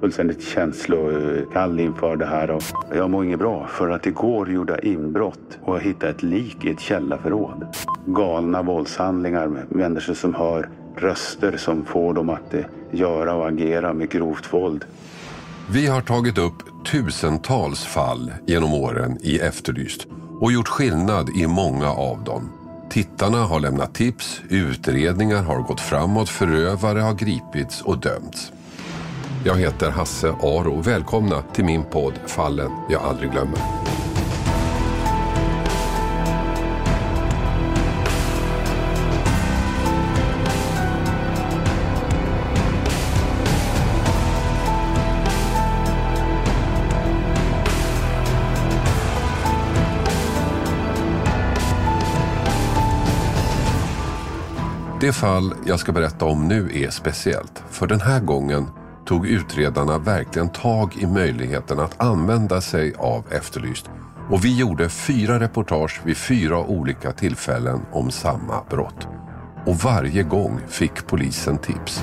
Fullständigt känslokall inför det här och jag mår inget bra för att igår gjorde jag inbrott och jag hittade ett lik i ett källarförråd. Galna våldshandlingar med människor som hör röster som får dem att eh, göra och agera med grovt våld. Vi har tagit upp tusentals fall genom åren i Efterlyst och gjort skillnad i många av dem. Tittarna har lämnat tips, utredningar har gått framåt, förövare har gripits och dömts. Jag heter Hasse Aro. Välkomna till min podd Fallen jag aldrig glömmer. Det fall jag ska berätta om nu är speciellt. För den här gången tog utredarna verkligen tag i möjligheten att använda sig av Efterlyst. Och vi gjorde fyra reportage vid fyra olika tillfällen om samma brott. Och varje gång fick polisen tips.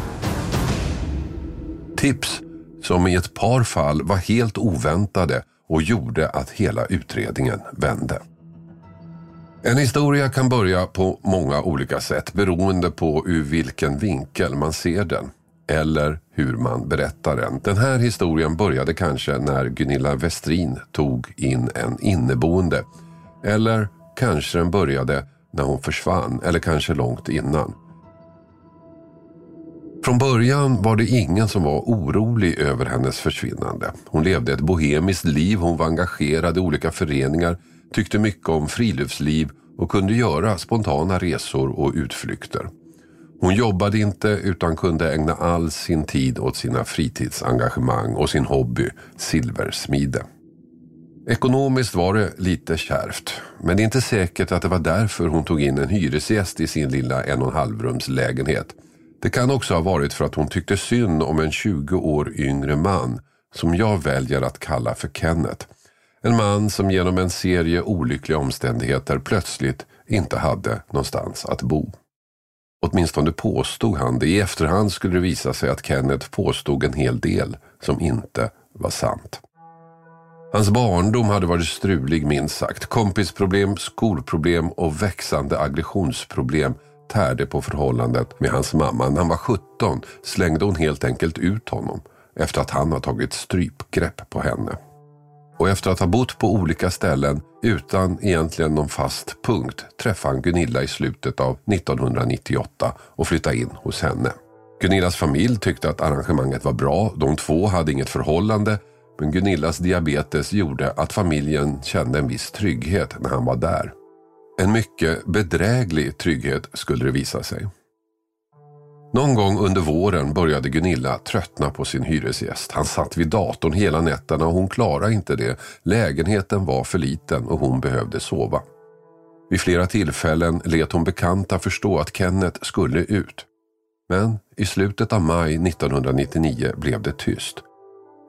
Tips som i ett par fall var helt oväntade och gjorde att hela utredningen vände. En historia kan börja på många olika sätt beroende på ur vilken vinkel man ser den eller hur man berättar den. Den här historien började kanske när Gunilla Westrin tog in en inneboende. Eller kanske den började när hon försvann eller kanske långt innan. Från början var det ingen som var orolig över hennes försvinnande. Hon levde ett bohemiskt liv, hon var engagerad i olika föreningar, tyckte mycket om friluftsliv och kunde göra spontana resor och utflykter. Hon jobbade inte utan kunde ägna all sin tid åt sina fritidsengagemang och sin hobby, silversmide. Ekonomiskt var det lite kärvt, men det är inte säkert att det var därför hon tog in en hyresgäst i sin lilla en och en halv lägenhet. Det kan också ha varit för att hon tyckte synd om en 20 år yngre man som jag väljer att kalla för Kenneth. En man som genom en serie olyckliga omständigheter plötsligt inte hade någonstans att bo. Åtminstone påstod han det. I efterhand skulle det visa sig att Kenneth påstod en hel del som inte var sant. Hans barndom hade varit strulig minst sagt. Kompisproblem, skolproblem och växande aggressionsproblem tärde på förhållandet med hans mamma. När han var 17 slängde hon helt enkelt ut honom efter att han har tagit strypgrepp på henne. Och efter att ha bott på olika ställen utan egentligen någon fast punkt träffade han Gunilla i slutet av 1998 och flyttade in hos henne. Gunillas familj tyckte att arrangemanget var bra. De två hade inget förhållande men Gunillas diabetes gjorde att familjen kände en viss trygghet när han var där. En mycket bedräglig trygghet skulle det visa sig. Någon gång under våren började Gunilla tröttna på sin hyresgäst. Han satt vid datorn hela nätterna och hon klarade inte det. Lägenheten var för liten och hon behövde sova. Vid flera tillfällen lät hon bekanta förstå att Kenneth skulle ut. Men i slutet av maj 1999 blev det tyst.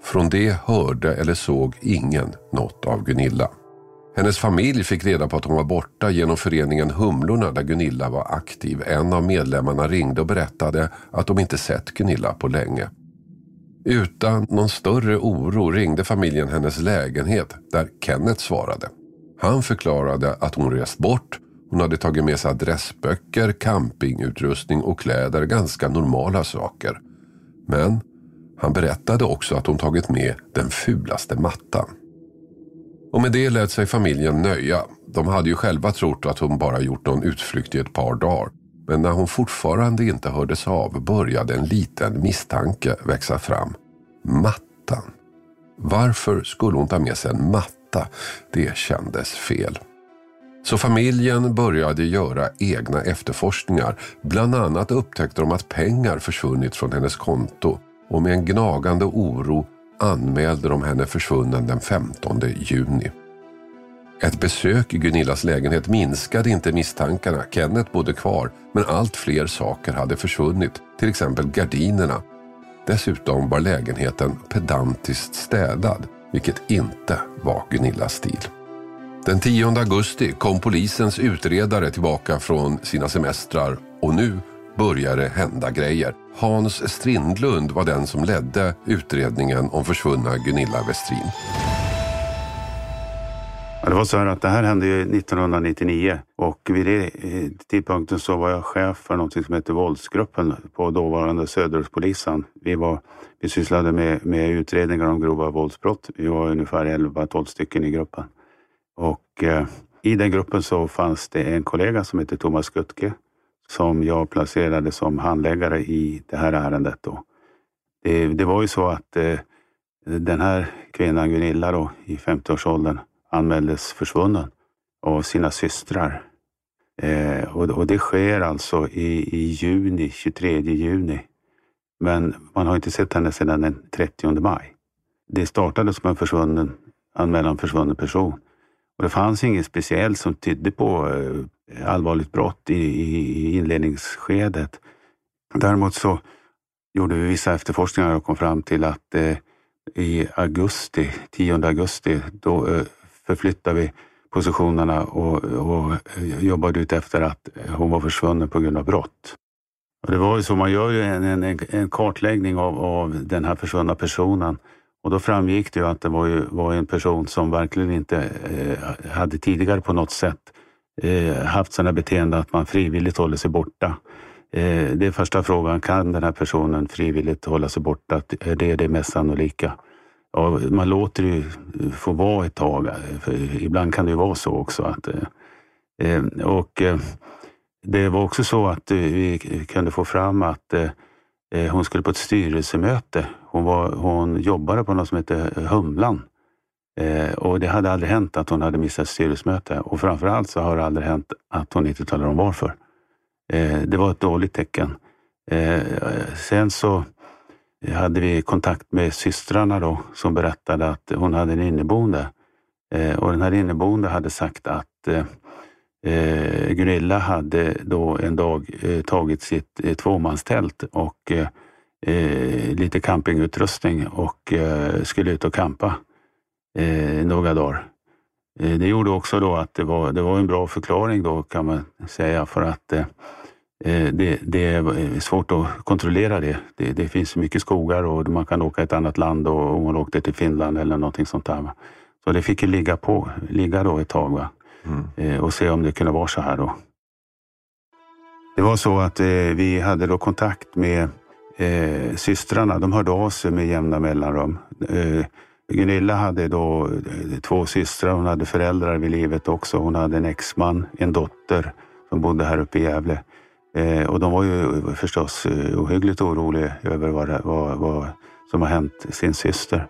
Från det hörde eller såg ingen något av Gunilla. Hennes familj fick reda på att hon var borta genom föreningen Humlorna där Gunilla var aktiv. En av medlemmarna ringde och berättade att de inte sett Gunilla på länge. Utan någon större oro ringde familjen hennes lägenhet där Kenneth svarade. Han förklarade att hon rest bort. Hon hade tagit med sig adressböcker, campingutrustning och kläder, ganska normala saker. Men han berättade också att hon tagit med den fulaste mattan. Och med det lät sig familjen nöja. De hade ju själva trott att hon bara gjort någon utflykt i ett par dagar. Men när hon fortfarande inte hördes av började en liten misstanke växa fram. Mattan. Varför skulle hon ta med sig en matta? Det kändes fel. Så familjen började göra egna efterforskningar. Bland annat upptäckte de att pengar försvunnit från hennes konto och med en gnagande oro anmälde de henne försvunnen den 15 juni. Ett besök i Gunillas lägenhet minskade inte misstankarna. Kenneth bodde kvar, men allt fler saker hade försvunnit, till exempel gardinerna. Dessutom var lägenheten pedantiskt städad, vilket inte var Gunillas stil. Den 10 augusti kom polisens utredare tillbaka från sina semestrar och nu började det hända grejer. Hans Strindlund var den som ledde utredningen om försvunna Gunilla Westrin. Det var så här att det här hände 1999 och vid det eh, tidpunkten så var jag chef för något som heter Våldsgruppen på dåvarande Söderortspolisen. Vi, var, vi sysslade med, med utredningar om grova våldsbrott. Vi var ungefär 11-12 stycken i gruppen. Och eh, i den gruppen så fanns det en kollega som heter Thomas Guttke som jag placerade som handläggare i det här ärendet. Då. Det, det var ju så att eh, den här kvinnan, Gunilla då, i 50-årsåldern, anmäldes försvunnen av sina systrar. Eh, och, och, det sker alltså i, i juni, 23 juni. Men man har inte sett henne sedan den 30 maj. Det startade som en försvunnen, anmälan försvunnen person. Och det fanns inget speciellt som tydde på eh, allvarligt brott i, i, inledningsskedet. Däremot så gjorde vi vissa efterforskningar och kom fram till att eh, i augusti, 10 augusti, då eh, förflyttade vi positionerna och, och eh, jobbade ut efter att hon var försvunnen på grund av brott. Och det var ju så, man gör ju en, en, en kartläggning av, av den här försvunna personen och då framgick det ju att det var, ju, var en person som verkligen inte eh, hade tidigare på något sätt eh, haft sådana beteenden att man frivilligt håller sig borta. Eh, det är första frågan, kan den här personen frivilligt hålla sig borta? Det är det mest sannolika. Ja, man låter det ju få vara ett tag. Ibland kan det ju vara så också. Att, eh, eh och eh, Det var också så att eh, vi kunde få fram att eh, hon skulle på ett styrelsemöte. Hon, var, hon jobbade på något som heter Humlan. Eh, och det hade aldrig hänt att hon hade missat ett styrelsemöte. Och framförallt så har det aldrig hänt att hon inte talar om varför. Eh, det var ett dåligt tecken. Eh, sen så hade vi kontakt med systrarna då, som berättade att hon hade en inneboende. Eh, och den här inneboende hade sagt att eh, eh Gunilla hade då en dag eh, tagit sitt eh, tvåmanstält och eh, eh lite campingutrustning och skulle ut och campa några dagar. det gjorde också då att det var, det var en bra förklaring då kan man säga för att Eh, det, det, är svårt att kontrollera det. det. det. finns mycket skogar och man kan åka ett annat land och hon åkte till Finland eller någonting sånt där. Så det fick ju ligga, på, ligga då ett tag va? Mm. Eh, och se om det kunde vara så här då. Det var så att eh, vi hade då kontakt med eh, systrarna. De hörde av sig med jämna mellanrum. Eh, Gunilla hade då eh, två systrar. Hon hade föräldrar vid livet också. Hon hade en exman, en dotter som bodde här uppe i Gävle. Eh, och de var ju eh, förstås eh, ohyggligt oroliga över vad, vad, vad som har hänt sin syster.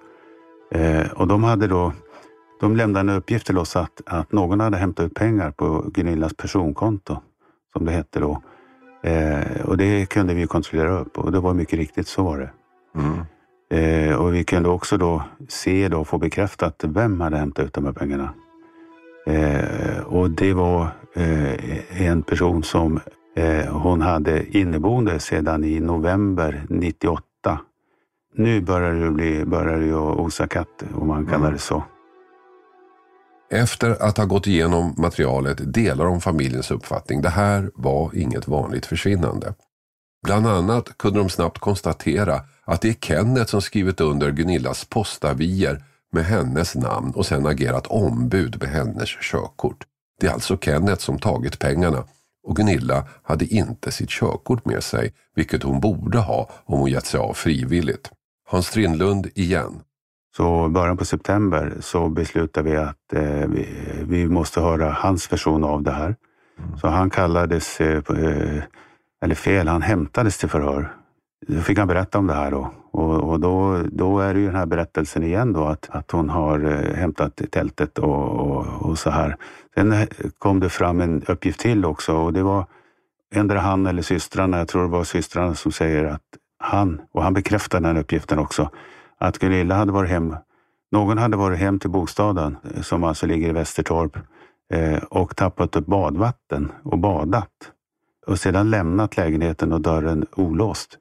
Eh, och de hade då de lämnade en uppgift till oss att, att någon hade hämtat ut pengar på Gunillas personkonto, som det hette då. Eh, och det kunde vi kontrollera upp och det var mycket riktigt så var det. Mm. Eh, och vi kunde också då se och få bekräftat vem hade hämtat ut de här pengarna. Eh, och det var eh, en person som Eh, hon hade inneboende sedan i november 98. Nu börjar det, bli, börjar det osa katt, om man kallar det så. Efter att ha gått igenom materialet delar de familjens uppfattning. Det här var inget vanligt försvinnande. Bland annat kunde de snabbt konstatera att det är Kenneth som skrivit under Gunillas postavier med hennes namn och sen agerat ombud med hennes körkort. Det är alltså Kenneth som tagit pengarna och Gunilla hade inte sitt körkort med sig, vilket hon borde ha om hon gett sig av frivilligt. Hans Strindlund igen. Så början på september så beslutade vi att eh, vi, vi, måste höra hans version av det här. Mm. Så han kallades, eh, eh eller fel, han hämtades till förhör fick han berätta om det här då. Och, och, då, då är det ju den här berättelsen igen då att, att hon har eh, hämtat tältet och, och, och, så här. Sen eh, kom det fram en uppgift till också och det var ändra han eller systrarna, jag tror det var systrarna som säger att han, och han bekräftar den uppgiften också, att Gunilla hade varit hem. Någon hade varit hem till bostaden eh, som alltså ligger i Västertorp och tappat upp badvatten och badat och sedan lämnat lägenheten och dörren olåst.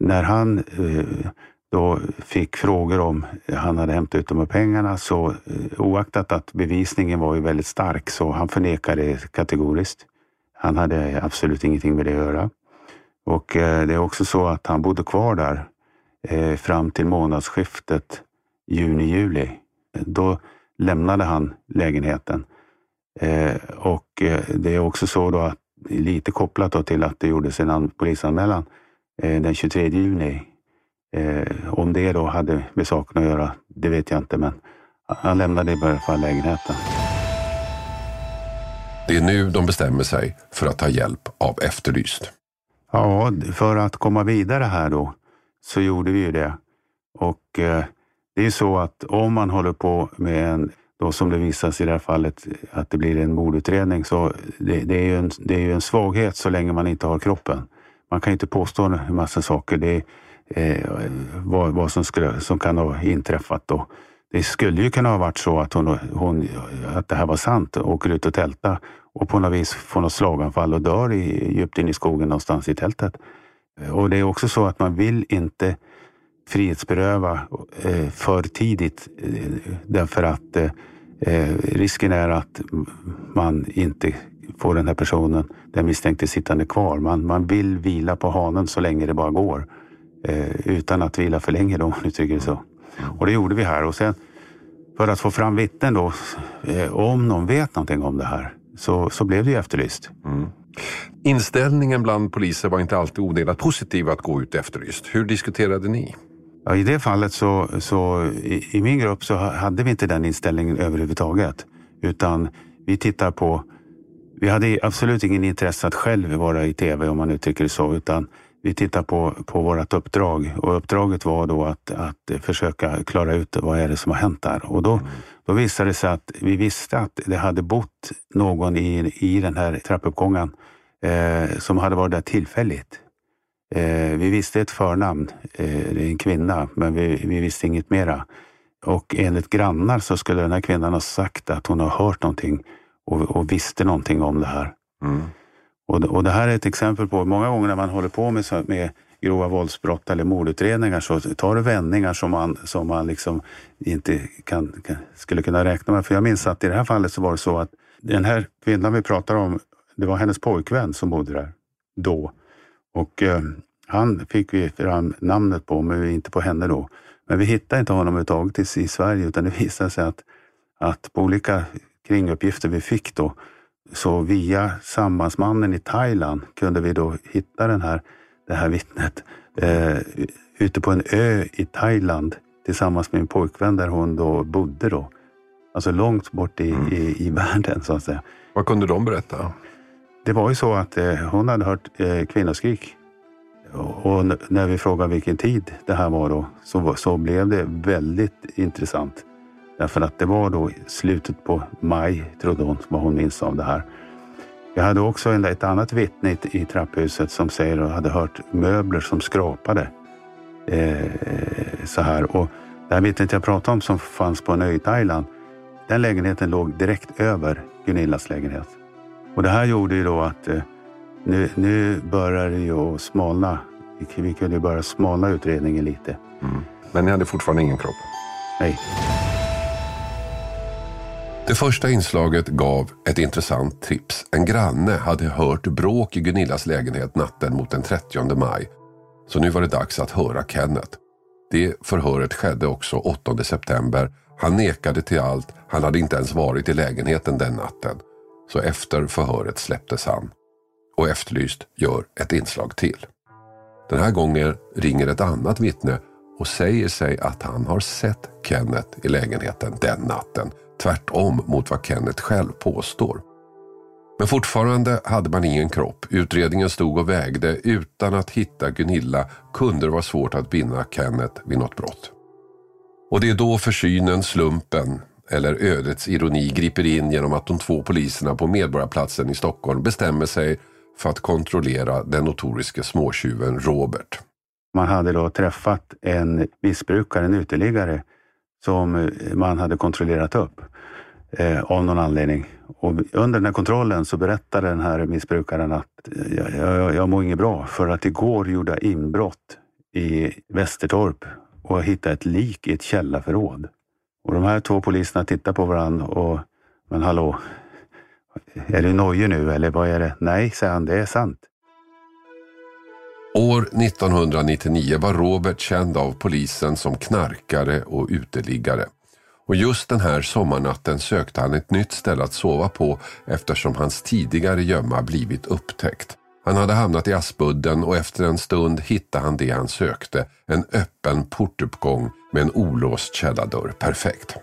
När han eh, då fick frågor om eh, han hade hämtat ut de här pengarna så eh, oaktat att bevisningen var ju väldigt stark så han förnekade kategoriskt. Han hade absolut ingenting med det att göra. Och det är också så att han bodde kvar där fram till månadsskiftet juni-juli. Då lämnade han lägenheten. Och det är också så då att lite kopplat då till att det gjordes en polisanmälan den 23 juni Eh, om det då hade med saken att göra, det vet jag inte, men han lämnade i alla fall lägenheten. Det är nu de bestämmer sig för att ta hjälp av Efterlyst. Ja, för att komma vidare här då så gjorde vi ju det. Och eh, det är så att om man håller på med en, då som det visas i det här fallet, att det blir en mordutredning, så det, det är ju en, det är ju en svaghet så länge man inte har kroppen. Man kan ju inte påstå en massa saker. Det eh, vad, vad som, skulle, som kan ha inträffat. Då. Det skulle ju kunna ha varit så att, hon, hon, att det här var sant, åker ut och tältar och på något vis får något slaganfall och dör i, djupt in i skogen någonstans i tältet. Eh, och det är också så att man vill inte frihetsberöva eh, för tidigt eh, därför att eh, eh risken är att man inte får den här personen, den misstänkte, sittande kvar. Man, man vill vila på hanen så länge det bara går eh, utan att vila för länge då, om du tycker så. Och det gjorde vi här. Och sen för att få fram vittnen då, eh, om någon vet någonting om det här, så, så blev det ju efterlyst. Mm. Inställningen bland poliser var inte alltid odelat positiv att gå ut efterlyst. Hur diskuterade ni? Ja, I det fallet så, så i, i, min grupp så hade vi inte den inställningen överhuvudtaget. Utan vi tittar på, vi hade absolut ingen intresse att själv vara i tv om man uttrycker det så, utan vi tittar på, på vårt uppdrag och uppdraget var då att, att försöka klara ut vad är det som har hänt där. Och då, då visade det sig att vi visste att det hade bott någon i, i den här trappuppgången eh, som hade varit där tillfälligt. Eh, vi visste ett förnamn, eh, det är en kvinna, men vi, vi visste inget mera. Och enligt grannar så skulle den här kvinnan ha sagt att hon har hört någonting och, och visste någonting om det här. Mm. Och, och det här är ett exempel på, många gånger när man håller på med, med grova våldsbrott eller mordutredningar så tar det vändningar som man, som man liksom inte kan, kan, skulle kunna räkna med. För jag minns att i det här fallet så var det så att den här kvinnan vi pratar om, det var hennes pojkvän som bodde där då. Och eh, han fick vi fram namnet på, men inte på henne då. Men vi hittade inte honom överhuvudtaget i, Sverige utan det visade sig att, att på olika kringuppgifter vi fick då så via sambandsmannen i Thailand kunde vi då hitta den här, det här vittnet eh, ute på en ö i Thailand tillsammans med en pojkvän där hon då bodde. Då. Alltså långt bort i, mm. i, i världen så att säga. Vad kunde de berätta? Det var ju så att eh, hon hade hört eh, kvinnoskrik. Och, och när vi frågade vilken tid det här var då så, så blev det väldigt intressant. Därför att det var då slutet på maj, trodde hon, vad hon minns av det här. Jag hade också ett annat vittne i trapphuset som säger att hade hört möbler som skrapade. Eh, så här. Och det här vittnet jag pratade om som fanns på en ö i Thailand, den lägenheten låg direkt över Gunillas lägenhet. Och det här gjorde ju då att eh, nu, nu börjar det ju smalna. Vi kunde börja smalna utredningen lite. Mm. Men ni hade fortfarande ingen kropp? Nej. Det första inslaget gav ett intressant tips. En granne hade hört bråk i Gunillas lägenhet natten mot den 30 maj. Så nu var det dags att höra Kenneth. Det förhöret skedde också 8 september. Han nekade till allt. Han hade inte ens varit i lägenheten den natten. Så efter förhöret släpptes han. Och Efterlyst gör ett inslag till. Den här gången ringer ett annat vittne och säger sig att han har sett Kenneth i lägenheten den natten tvärtom mot vad Kenneth själv påstår. Men fortfarande hade man ingen kropp. Utredningen stod och vägde. Utan att hitta Gunilla kunde det vara svårt att binda Kenneth vid något brott. Och det är då försynen, slumpen eller ödets ironi griper in genom att de två poliserna på Medborgarplatsen i Stockholm bestämmer sig för att kontrollera den notoriske småtjuven Robert. Man hade då träffat en missbrukare, en uteliggare, som eh, man hade kontrollerat upp eh, av någon anledning. Och under den här kontrollen så berättade den här missbrukaren att eh, jag, jag, jag mår inget bra för att igår gjorde jag inbrott i Västertorp och hittade ett lik i ett källarförråd. Och de här två poliserna tittar på varandra och men hallå, är du nojig nu eller vad är det? Nej, säger han, det är sant. År 1999 var Robert känd av polisen som knarkare och uteliggare. Och just den här sommarnatten sökte han ett nytt ställe att sova på eftersom hans tidigare gömma blivit upptäckt. Han hade hamnat i Aspudden och efter en stund hittade han det han sökte. En öppen portuppgång med en olåst källardörr. Perfekt.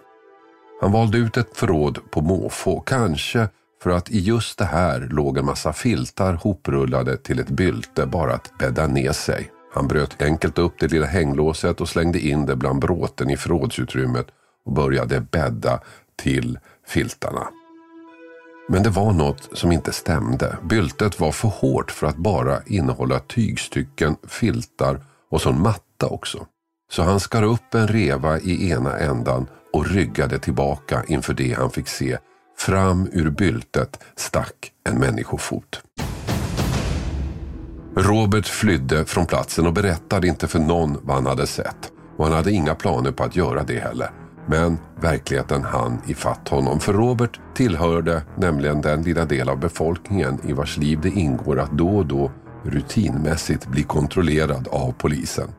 Han valde ut ett förråd på måfå, kanske för att i just det här låg en massa filtar hoprullade till ett bylte bara att bädda ner sig. Han bröt enkelt upp det lilla hänglåset och slängde in det bland bråten i förrådsutrymmet och började bädda till filtarna. Men det var något som inte stämde. Byltet var för hårt för att bara innehålla tygstycken, filtar och så en matta också. Så han skar upp en reva i ena ändan och ryggade tillbaka inför det han fick se. Fram ur byltet stack en människofot. Robert flydde från platsen och berättade inte för någon vad han hade sett. Och han hade inga planer på att göra det heller. Men verkligheten hann ifatt honom. För Robert tillhörde nämligen den lilla del av befolkningen i vars liv det ingår att då och då rutinmässigt bli kontrollerad av polisen.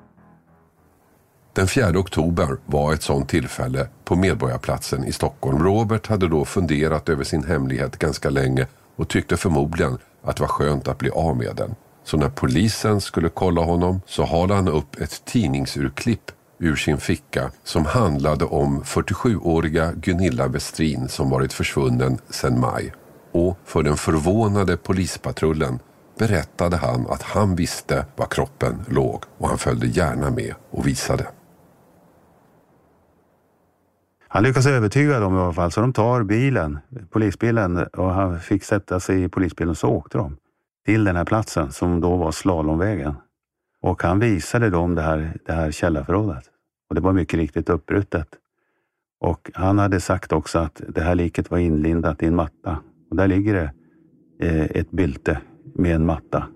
Den 4 oktober var ett sådant tillfälle på Medborgarplatsen i Stockholm. Robert hade då funderat över sin hemlighet ganska länge och tyckte förmodligen att det var skönt att bli av med den. Så när polisen skulle kolla honom så halade han upp ett tidningsurklipp ur sin ficka som handlade om 47-åriga Gunilla Westrin som varit försvunnen sedan maj. Och för den förvånade polispatrullen berättade han att han visste var kroppen låg och han följde gärna med och visade. Han lyckas övertyga dem i alla fall, så de tar bilen, polisbilen och han fick sätta sig i polisbilen så åkte de till den här platsen som då var slalomvägen. Och han visade dem det här, det här källarförrådet. Och det var mycket riktigt uppbrutet. Och han hade sagt också att det här liket var inlindat i en matta. Och där ligger det eh, ett bylte med en matta.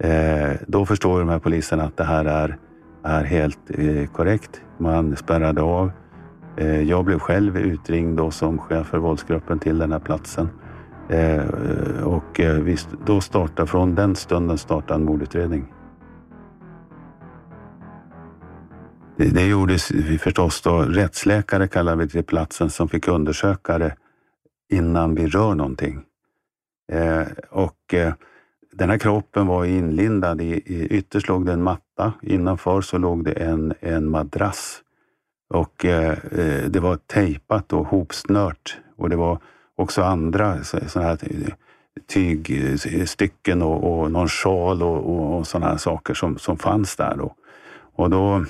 Eh, då förstår de här poliserna att det här är, är helt eh, korrekt. Man spärrade av. Eh, jag blev själv utringd då som chef för våldsgruppen till den här platsen. Eh, och eh, då startade, från den stunden startade en mordutredning. Det, gjordes vi förstås då. Rättsläkare kallar vi till platsen som fick undersöka det innan vi rör någonting. Och den här kroppen var inlindad i, ytterst låg det en matta. Innanför så låg det en, en madrass. Och eh, det var tejpat och hopsnört. Och det var också andra såna här tygstycken eh, och, och någon sjal och, och, och sådana saker som, som fanns där. Då. Och då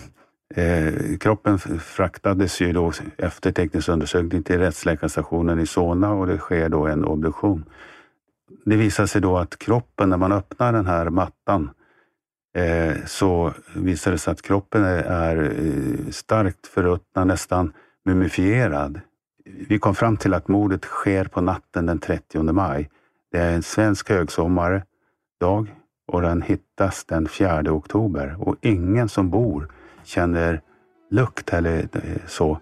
Eh, kroppen fraktades ju då efter teknisk undersökning till rättsläkarstationen i Solna och det sker då en obduktion. Det visar sig då att kroppen, när man öppnar den här mattan, eh, Eh, så visar det sig att kroppen är, är eh, starkt förruttnad, nästan mumifierad. Vi kom fram till att mordet sker på natten den 30 maj. Det är en svensk högsommardag och den hittas den 4 oktober och ingen som bor känner lukt eller eh, så.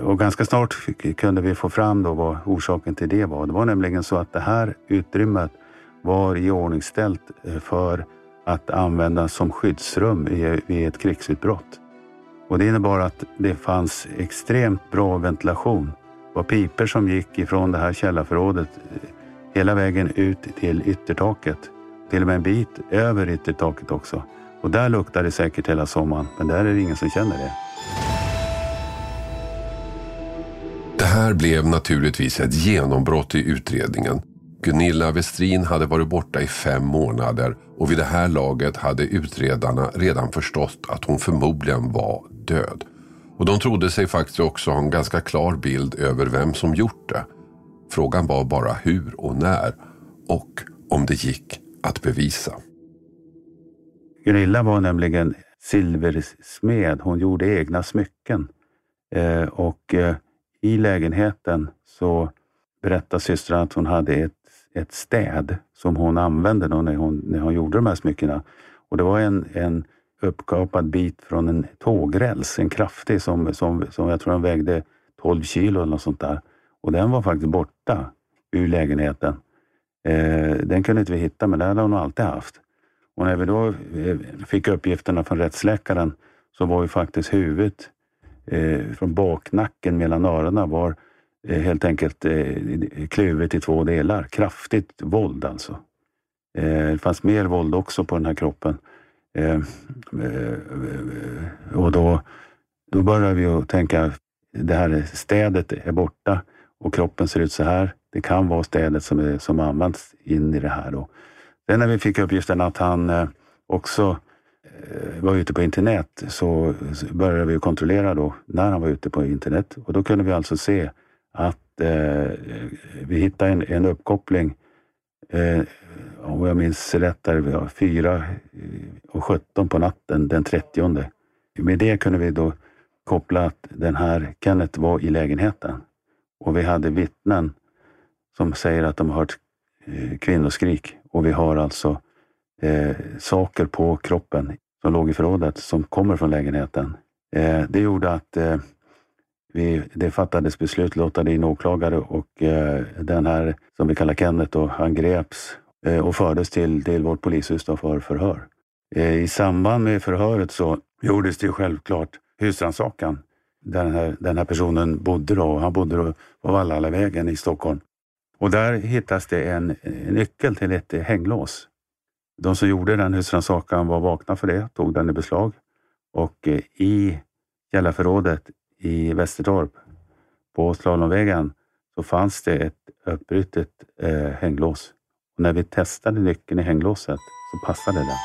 Och ganska snart kunde vi få fram då vad orsaken till det var. Det var nämligen så att det här utrymmet var iordningställt för att användas som skyddsrum vid ett krigsutbrott. Och det innebar att det fanns extremt bra ventilation. Det var piper som gick ifrån det här källarförrådet eh, hela vägen ut till yttertaket. Till och med en bit över yttertaket också. Och där luktar det säkert hela sommaren, men där är det ingen som känner det. Det här blev naturligtvis ett genombrott i utredningen. Gunilla Westrin hade varit borta i fem månader och vid det här laget hade utredarna redan förstått att hon förmodligen var död. Och de trodde sig faktiskt också ha en ganska klar bild över vem som gjort det. Frågan var bara hur och när och om det gick att bevisa. Gunilla var nämligen silversmed. Hon gjorde egna smycken. Eh, och eh, i lägenheten så berättar systrarna att hon hade ett, ett städ som hon använde när hon, när hon gjorde de här smyckena. Och det var en, en uppkapad bit från en tågräls, en kraftig som, som, som jag tror den vägde 12 kilo eller något sånt där. Och den var faktiskt borta ur lägenheten. Eh, den kunde inte vi hitta, men den hade hon alltid haft. Och när vi då eh, fick uppgifterna från rättsläkaren så var ju faktiskt huvudet eh, från baknacken mellan öronen var Eh, helt enkelt eh, kluvet i två delar. Kraftigt våld alltså. Eh, det fanns mer våld också på den här kroppen. Och då, då började vi att tänka, det här städet är borta och kroppen ser ut så här. Det kan vara städet som, är, som används in i det här. Då. Sen när vi fick uppgiften att han också var ute på internet så började vi kontrollera då när han var ute på internet och då kunde vi alltså se att eh, vi hittade en, en uppkoppling eh, om jag minns rätt, där vi var 4 eh, och 17 på natten den 30. Med det kunde vi då koppla att den här Kenneth var i lägenheten och vi hade vittnen som säger att de har hört eh, kvinnoskrik och vi har alltså eh, saker på kroppen som låg i förrådet som kommer från lägenheten. Eh, det gjorde att eh, vi, det fattades beslut låtade in åklagare och eh, den här som vi kallar Kenneth då, han greps eh, och fördes till, till vårt polishus då för förhör. Eh, I samband med förhöret så gjordes det självklart husrannsakan där den här, den här personen bodde. Då. Han bodde då på Valhallavägen i Stockholm. Och där hittas det en, en nyckel till ett hänglås. De som gjorde den husrannsakan var vakna för det, tog den i beslag och eh, i källarförrådet i Västertorp på Slalomvägen så fanns det ett uppbrutet eh, hänglås. Och när vi testade nyckeln i hänglåset så passade den.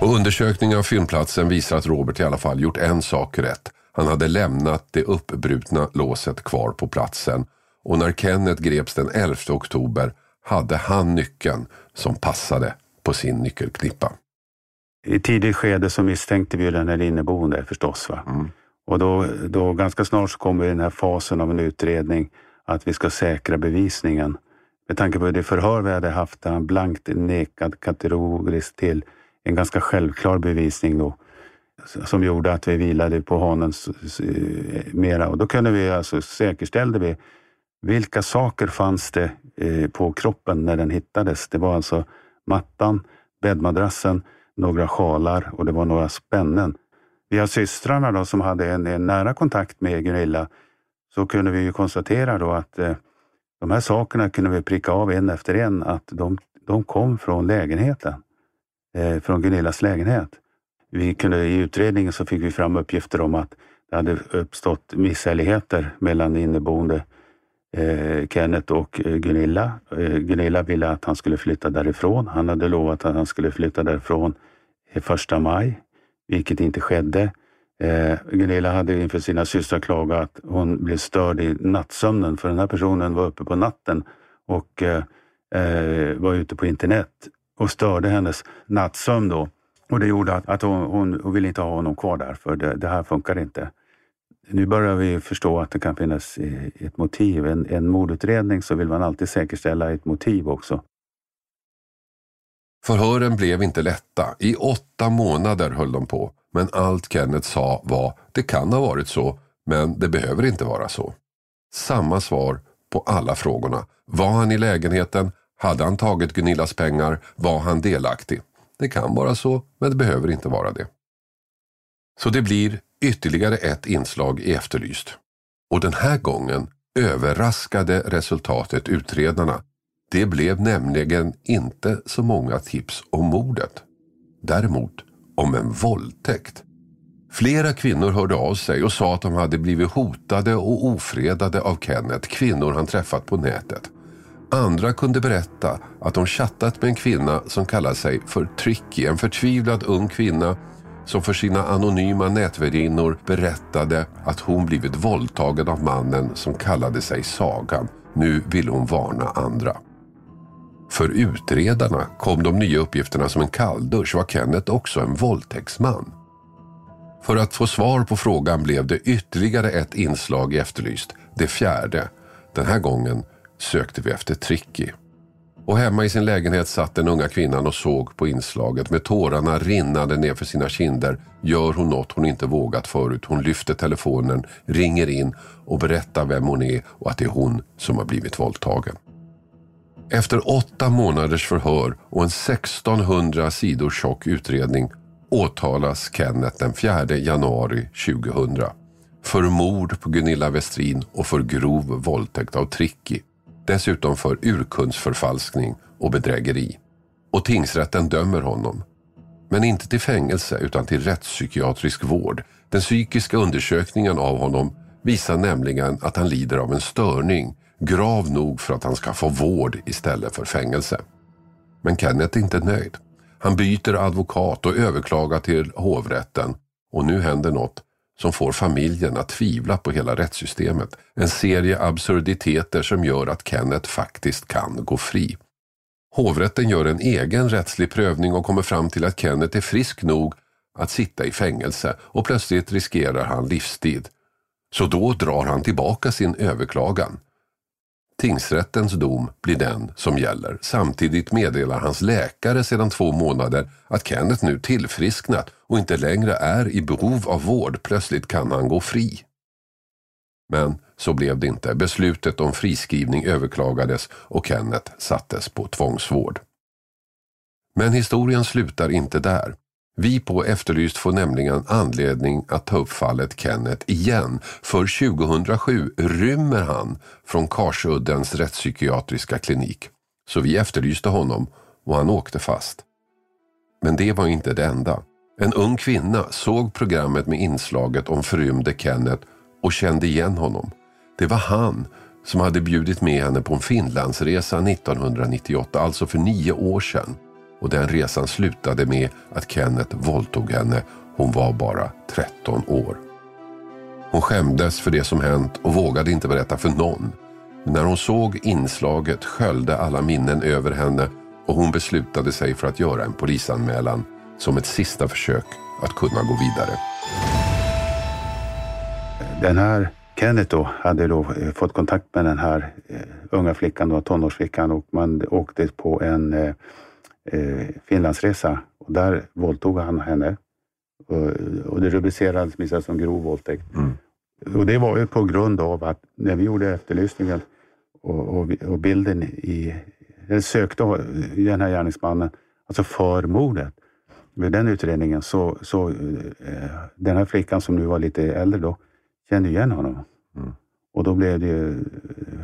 Och undersökningen av fyndplatsen visar att Robert i alla fall gjort en sak rätt. Han hade lämnat det uppbrutna låset kvar på platsen och när Kenneth greps den 11 oktober hade han nyckeln som passade på sin nyckelknippa. I tidigt skede så misstänkte vi den här inneboende förstås. Va? Mm. Och då, då ganska snart så kommer den här fasen av en utredning att vi ska säkra bevisningen. Med tanke på det förhör vi hade haft där han blankt nekad kategoriskt till en ganska självklar bevisning då som gjorde att vi vilade på honom mera. Och då kunde vi alltså säkerställde vi vilka saker fanns det eh, på kroppen när den hittades. Det var alltså mattan, bäddmadrassen, några sjalar och det var några spännen. Via systrarna då, som hade en, en nära kontakt med Gunilla så kunde vi ju konstatera då att eh, de här sakerna kunde vi pricka av en efter en att de, de kom från lägenheten. Eh, från Gunillas lägenhet. Vi kunde, I utredningen så fick vi fram uppgifter om att det hade uppstått misshälligheter mellan inneboende eh, Kenneth och eh, Gunilla. Eh, Gunilla ville att han skulle flytta därifrån. Han hade lovat att han skulle flytta därifrån första maj, vilket inte skedde. Eh, Gunilla hade inför sina systrar klagat att hon blev störd i nattsömnen för den här personen var uppe på natten och eh, eh, var ute på internet och störde hennes nattsömn då. Och det gjorde att, att hon, hon, hon ville inte ha honom kvar där, för det, det här funkar inte. Nu börjar vi förstå att det kan finnas ett motiv. En, en mordutredning så vill man alltid säkerställa ett motiv också. Förhören blev inte lätta. I åtta månader höll de på. Men allt Kenneth sa var, det kan ha varit så, men det behöver inte vara så. Samma svar på alla frågorna. Var han i lägenheten? Hade han tagit Gunillas pengar? Var han delaktig? Det kan vara så, men det behöver inte vara det. Så det blir ytterligare ett inslag i Efterlyst. Och den här gången överraskade resultatet utredarna. Det blev nämligen inte så många tips om mordet. Däremot om en våldtäkt. Flera kvinnor hörde av sig och sa att de hade blivit hotade och ofredade av Kenneth, kvinnor han träffat på nätet. Andra kunde berätta att de chattat med en kvinna som kallade sig för Tricky, en förtvivlad ung kvinna som för sina anonyma nätvärdinnor berättade att hon blivit våldtagen av mannen som kallade sig Sagan. Nu ville hon varna andra. För utredarna kom de nya uppgifterna som en kalldusch. Var Kenneth också en våldtäktsman? För att få svar på frågan blev det ytterligare ett inslag i Efterlyst. Det fjärde. Den här gången sökte vi efter Tricky. Och hemma i sin lägenhet satt den unga kvinnan och såg på inslaget. Med tårarna rinnande nerför sina kinder gör hon något hon inte vågat förut. Hon lyfter telefonen, ringer in och berättar vem hon är och att det är hon som har blivit våldtagen. Efter åtta månaders förhör och en 1600 sidor tjock utredning åtalas Kenneth den 4 januari 2000 för mord på Gunilla Westrin och för grov våldtäkt av Tricky. Dessutom för urkundsförfalskning och bedrägeri. Och tingsrätten dömer honom. Men inte till fängelse utan till rättspsykiatrisk vård. Den psykiska undersökningen av honom visar nämligen att han lider av en störning grav nog för att han ska få vård istället för fängelse. Men Kenneth är inte nöjd. Han byter advokat och överklagar till hovrätten och nu händer något som får familjen att tvivla på hela rättssystemet. En serie absurditeter som gör att Kenneth faktiskt kan gå fri. Hovrätten gör en egen rättslig prövning och kommer fram till att Kenneth är frisk nog att sitta i fängelse och plötsligt riskerar han livstid. Så då drar han tillbaka sin överklagan. Tingsrättens dom blir den som gäller. Samtidigt meddelar hans läkare sedan två månader att Kenneth nu tillfrisknat och inte längre är i behov av vård. Plötsligt kan han gå fri. Men så blev det inte. Beslutet om friskrivning överklagades och Kenneth sattes på tvångsvård. Men historien slutar inte där. Vi på Efterlyst får nämligen anledning att ta upp fallet Kenneth igen. För 2007 rymmer han från Karsuddens rättspsykiatriska klinik. Så vi efterlyste honom och han åkte fast. Men det var inte det enda. En ung kvinna såg programmet med inslaget om förrymde Kenneth och kände igen honom. Det var han som hade bjudit med henne på en Finlandsresa 1998, alltså för nio år sedan och den resan slutade med att Kenneth våldtog henne. Hon var bara 13 år. Hon skämdes för det som hänt och vågade inte berätta för någon. Men när hon såg inslaget sköljde alla minnen över henne och hon beslutade sig för att göra en polisanmälan som ett sista försök att kunna gå vidare. Den här Kenneth då hade då eh, fått kontakt med den här eh, unga flickan, då, tonårsflickan och man åkte på en eh, eh, eh, Finlandsresa och där våldtog han henne. Och, och det rubricerades som grov våldtäkt. Mm. Och det var ju på grund av att när vi gjorde efterlysningen och, och, och bilden i, eller sökte den här gärningsmannen, alltså för mordet. Vid den utredningen så, så eh, den här flickan som nu var lite äldre då, kände igen honom. Mm. Och då blev det ju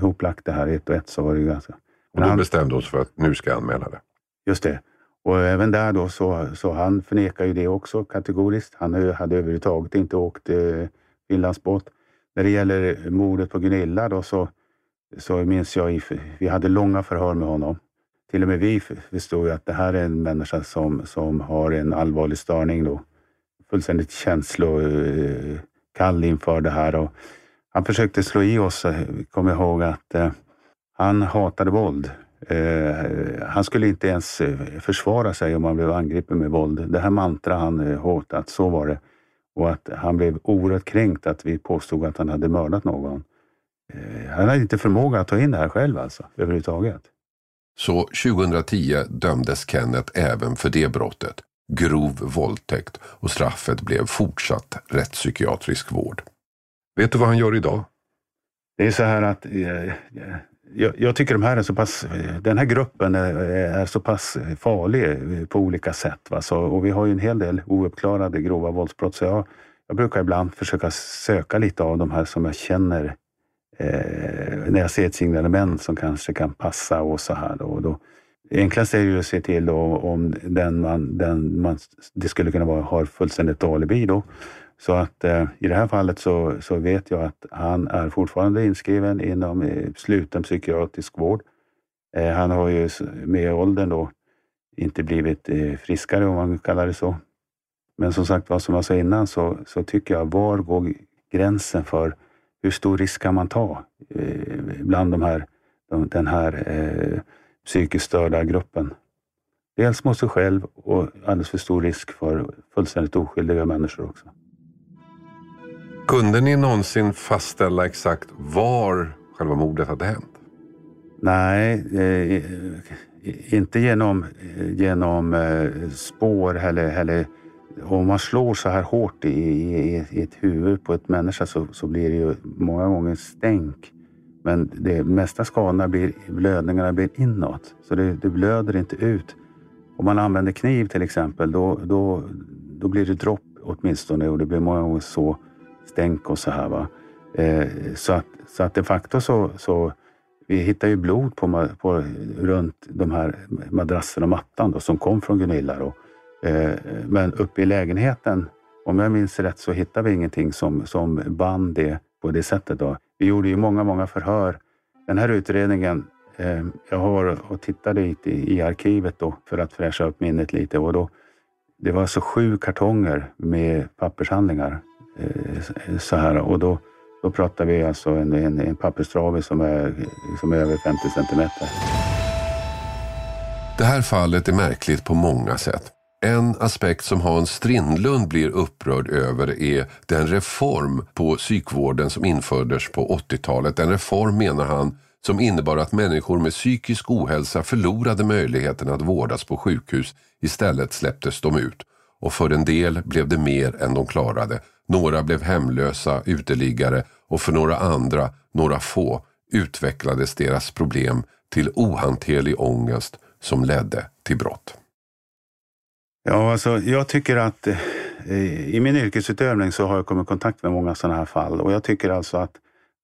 hoplagt det här ett och ett. Så var det ganska... Och då bestämde oss för att nu ska jag anmäla det. Just det. Och även där då så, så han förnekar ju det också kategoriskt. Han hade överhuvudtaget inte åkt eh, Finlandsbåt. När det gäller mordet på Gunilla då så, så minns jag, vi hade långa förhör med honom. Till och med vi förstod ju att det här är en människa som, som har en allvarlig störning då. Fullständigt känslokall eh, inför det här. Och han försökte slå i oss, eh, kom jag ihåg, att eh, han hatade våld. Eh, han skulle inte ens eh, försvara sig om han blev angripen med våld. Det här mantra han eh, hotat, så var det. Och att han blev oerhört kränkt att vi påstod att han hade mördat någon. Han hade inte förmåga att ta in det här själv alltså, överhuvudtaget. Så 2010 dömdes Kenneth även för det brottet, grov våldtäkt och straffet blev fortsatt rättspsykiatrisk vård. Vet du vad han gör idag? Det är så här att eh, jag, jag, tycker de här är så pass, den här gruppen är, är så pass farlig på olika sätt. Va? Så, och vi har ju en hel del ouppklarade grova våldsbrott. Så jag, jag brukar ibland försöka söka lite av de här som jag känner eh, när jag ser ett signalement som kanske kan passa och så här. Då, och då, enklast är ju att se till då, om den man, den man, det skulle kunna vara har fullständigt alibi. Då. Så att eh, i det här fallet så, så vet jag att han är fortfarande inskriven inom eh, sluten psykiatrisk vård. Eh, han har ju med åldern då inte blivit eh, friskare om man kallar det så. Men som sagt vad som jag sa innan så, så tycker jag, var går gränsen för hur stor risk kan man ta eh, bland de här, de, den här eh, psykiskt störda gruppen. Dels mot sig själv och alldeles för stor risk för fullständigt oskyldiga människor också. Kunde ni någonsin fastställa exakt var själva mordet hade hänt? Nej, eh, inte genom, genom eh, spår eller, eller om man slår så här hårt i, i, i ett huvud på ett människa så, så blir det ju många gånger stänk. Men det mesta skadorna blir, blödningarna blir inåt. Så det, det blöder inte ut. Om man använder kniv till exempel, då, då, då blir det dropp åtminstone och det blir många gånger så stänk och så här. Va? Eh, så, att, så att de facto så, så vi hittar ju blod på, på, runt de här madrasserna och mattan då, som kom från Gunilla. Då. Eh, men uppe i lägenheten, om jag minns rätt, så hittade vi ingenting som, som band det på det sättet. Då. Vi gjorde ju många, många förhör. Den här utredningen, eh, jag har och tittade i, i arkivet då för att fräscha upp minnet lite. Och då, det var alltså sju kartonger med pappershandlingar. Eh, så här, och då, då pratar vi alltså en, en, en papperstrave som är, som är över 50 centimeter. Det här fallet är märkligt på många sätt. En aspekt som Hans Strindlund blir upprörd över är den reform på psykvården som infördes på 80-talet. En reform menar han som innebar att människor med psykisk ohälsa förlorade möjligheten att vårdas på sjukhus. Istället släpptes de ut och för en del blev det mer än de klarade. Några blev hemlösa, uteliggare och för några andra, några få, utvecklades deras problem till ohanterlig ångest som ledde till brott. Ja, alltså, jag tycker att eh, i min yrkesutövning så har jag kommit i kontakt med många sådana här fall och jag tycker alltså att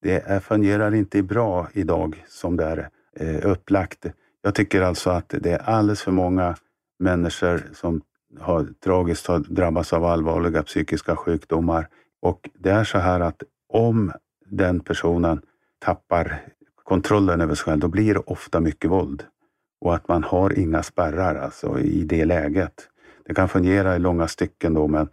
det är, fungerar inte bra idag som det är eh, upplagt. Jag tycker alltså att det är alldeles för många människor som har tragiskt har drabbats av allvarliga psykiska sjukdomar. Och det är så här att om den personen tappar kontrollen över sig själv, då blir det ofta mycket våld. Och att man har inga spärrar alltså i det läget. Det kan fungera i långa stycken då, men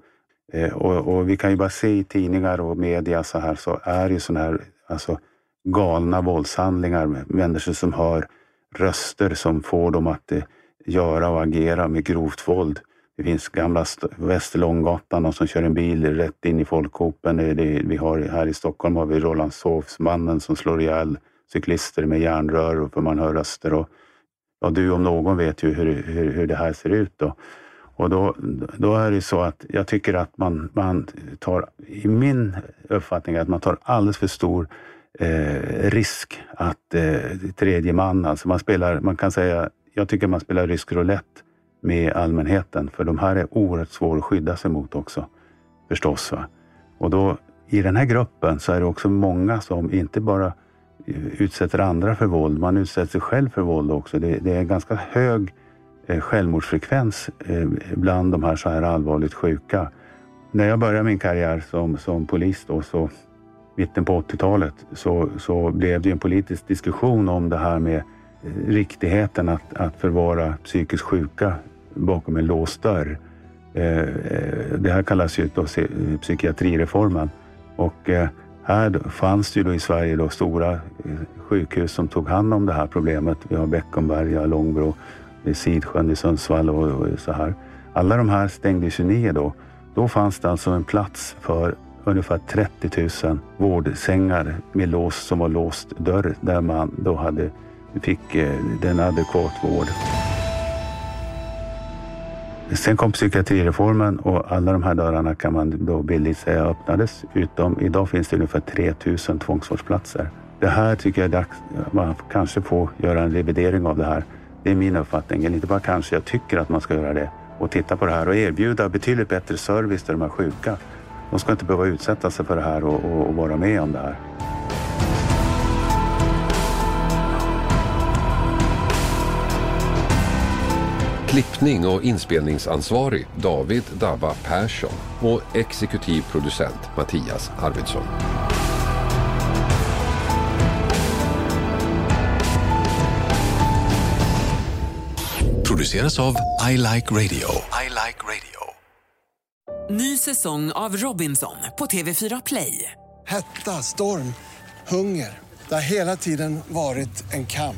eh, och, och, vi kan ju bara se i tidningar och media så här så är det sådana här alltså, galna våldshandlingar med människor som hör röster som får dem att eh, göra och agera med grovt våld. Det finns gamla Västerlånggatan, de som kör en bil rätt in i folkhopen. vi har, här i Stockholm har vi Rålambshovsmannen som slår ihjäl cyklister med järnrör för man hör röster. Och, ja, du om någon vet ju hur, hur, hur det här ser ut. Då. Och då, då är det så att jag tycker att man, man tar, i min uppfattning, att man tar alldeles för stor eh, risk att eh, tredje man, alltså man spelar, man kan säga, jag tycker man spelar rysk roulette med allmänheten. För de här är oerhört svåra att skydda sig mot också. Förstås. Va? Och då i den här gruppen så är det också många som inte bara eh, utsätter andra för våld, man utsätter sig själv för våld också. Det, det är ganska hög eh, självmordsfrekvens eh, bland de här så här allvarligt sjuka. När jag började min karriär som, som polis då, så mitten på 80-talet så, så blev det en politisk diskussion om det här med riktigheten att, att förvara psykiskt sjuka bakom en låst dörr. Eh, eh, det här kallas ju då psykiatrireformen. Och eh, här fanns det ju då i Sverige då stora sjukhus som tog hand om det här problemet. Vi har Beckomberga, Långbro, Sidsjön i Sundsvall och så här. Alla de här stängdes ju ner då. Då fanns det alltså en plats för ungefär 30 000 vårdsängar med lås som var låst dörr där man då hade, fick eh, den adekvat vård. Sen kom psykiatrireformen och alla de här dörrarna kan man då bildligt säga öppnades. Utom idag finns det ungefär 3000 tvångsvårdsplatser. Det här tycker jag är dags, eh, man kanske får göra en revidering av det här. Det är min uppfattning, eller inte bara kanske, jag tycker att man ska göra det. Och titta på det här och erbjuda betydligt bättre service till de här sjuka. De ska inte behöva utsätta sig för det här och, och, och vara med om det här. Klippning och inspelningsansvarig David Dabba Persson och exekutiv producent Mattias Arvidsson. Produceras av I Like Radio. I like radio. Ny säsong av Robinson på TV4 Play. Hetta, storm, hunger. Det har hela tiden varit en kamp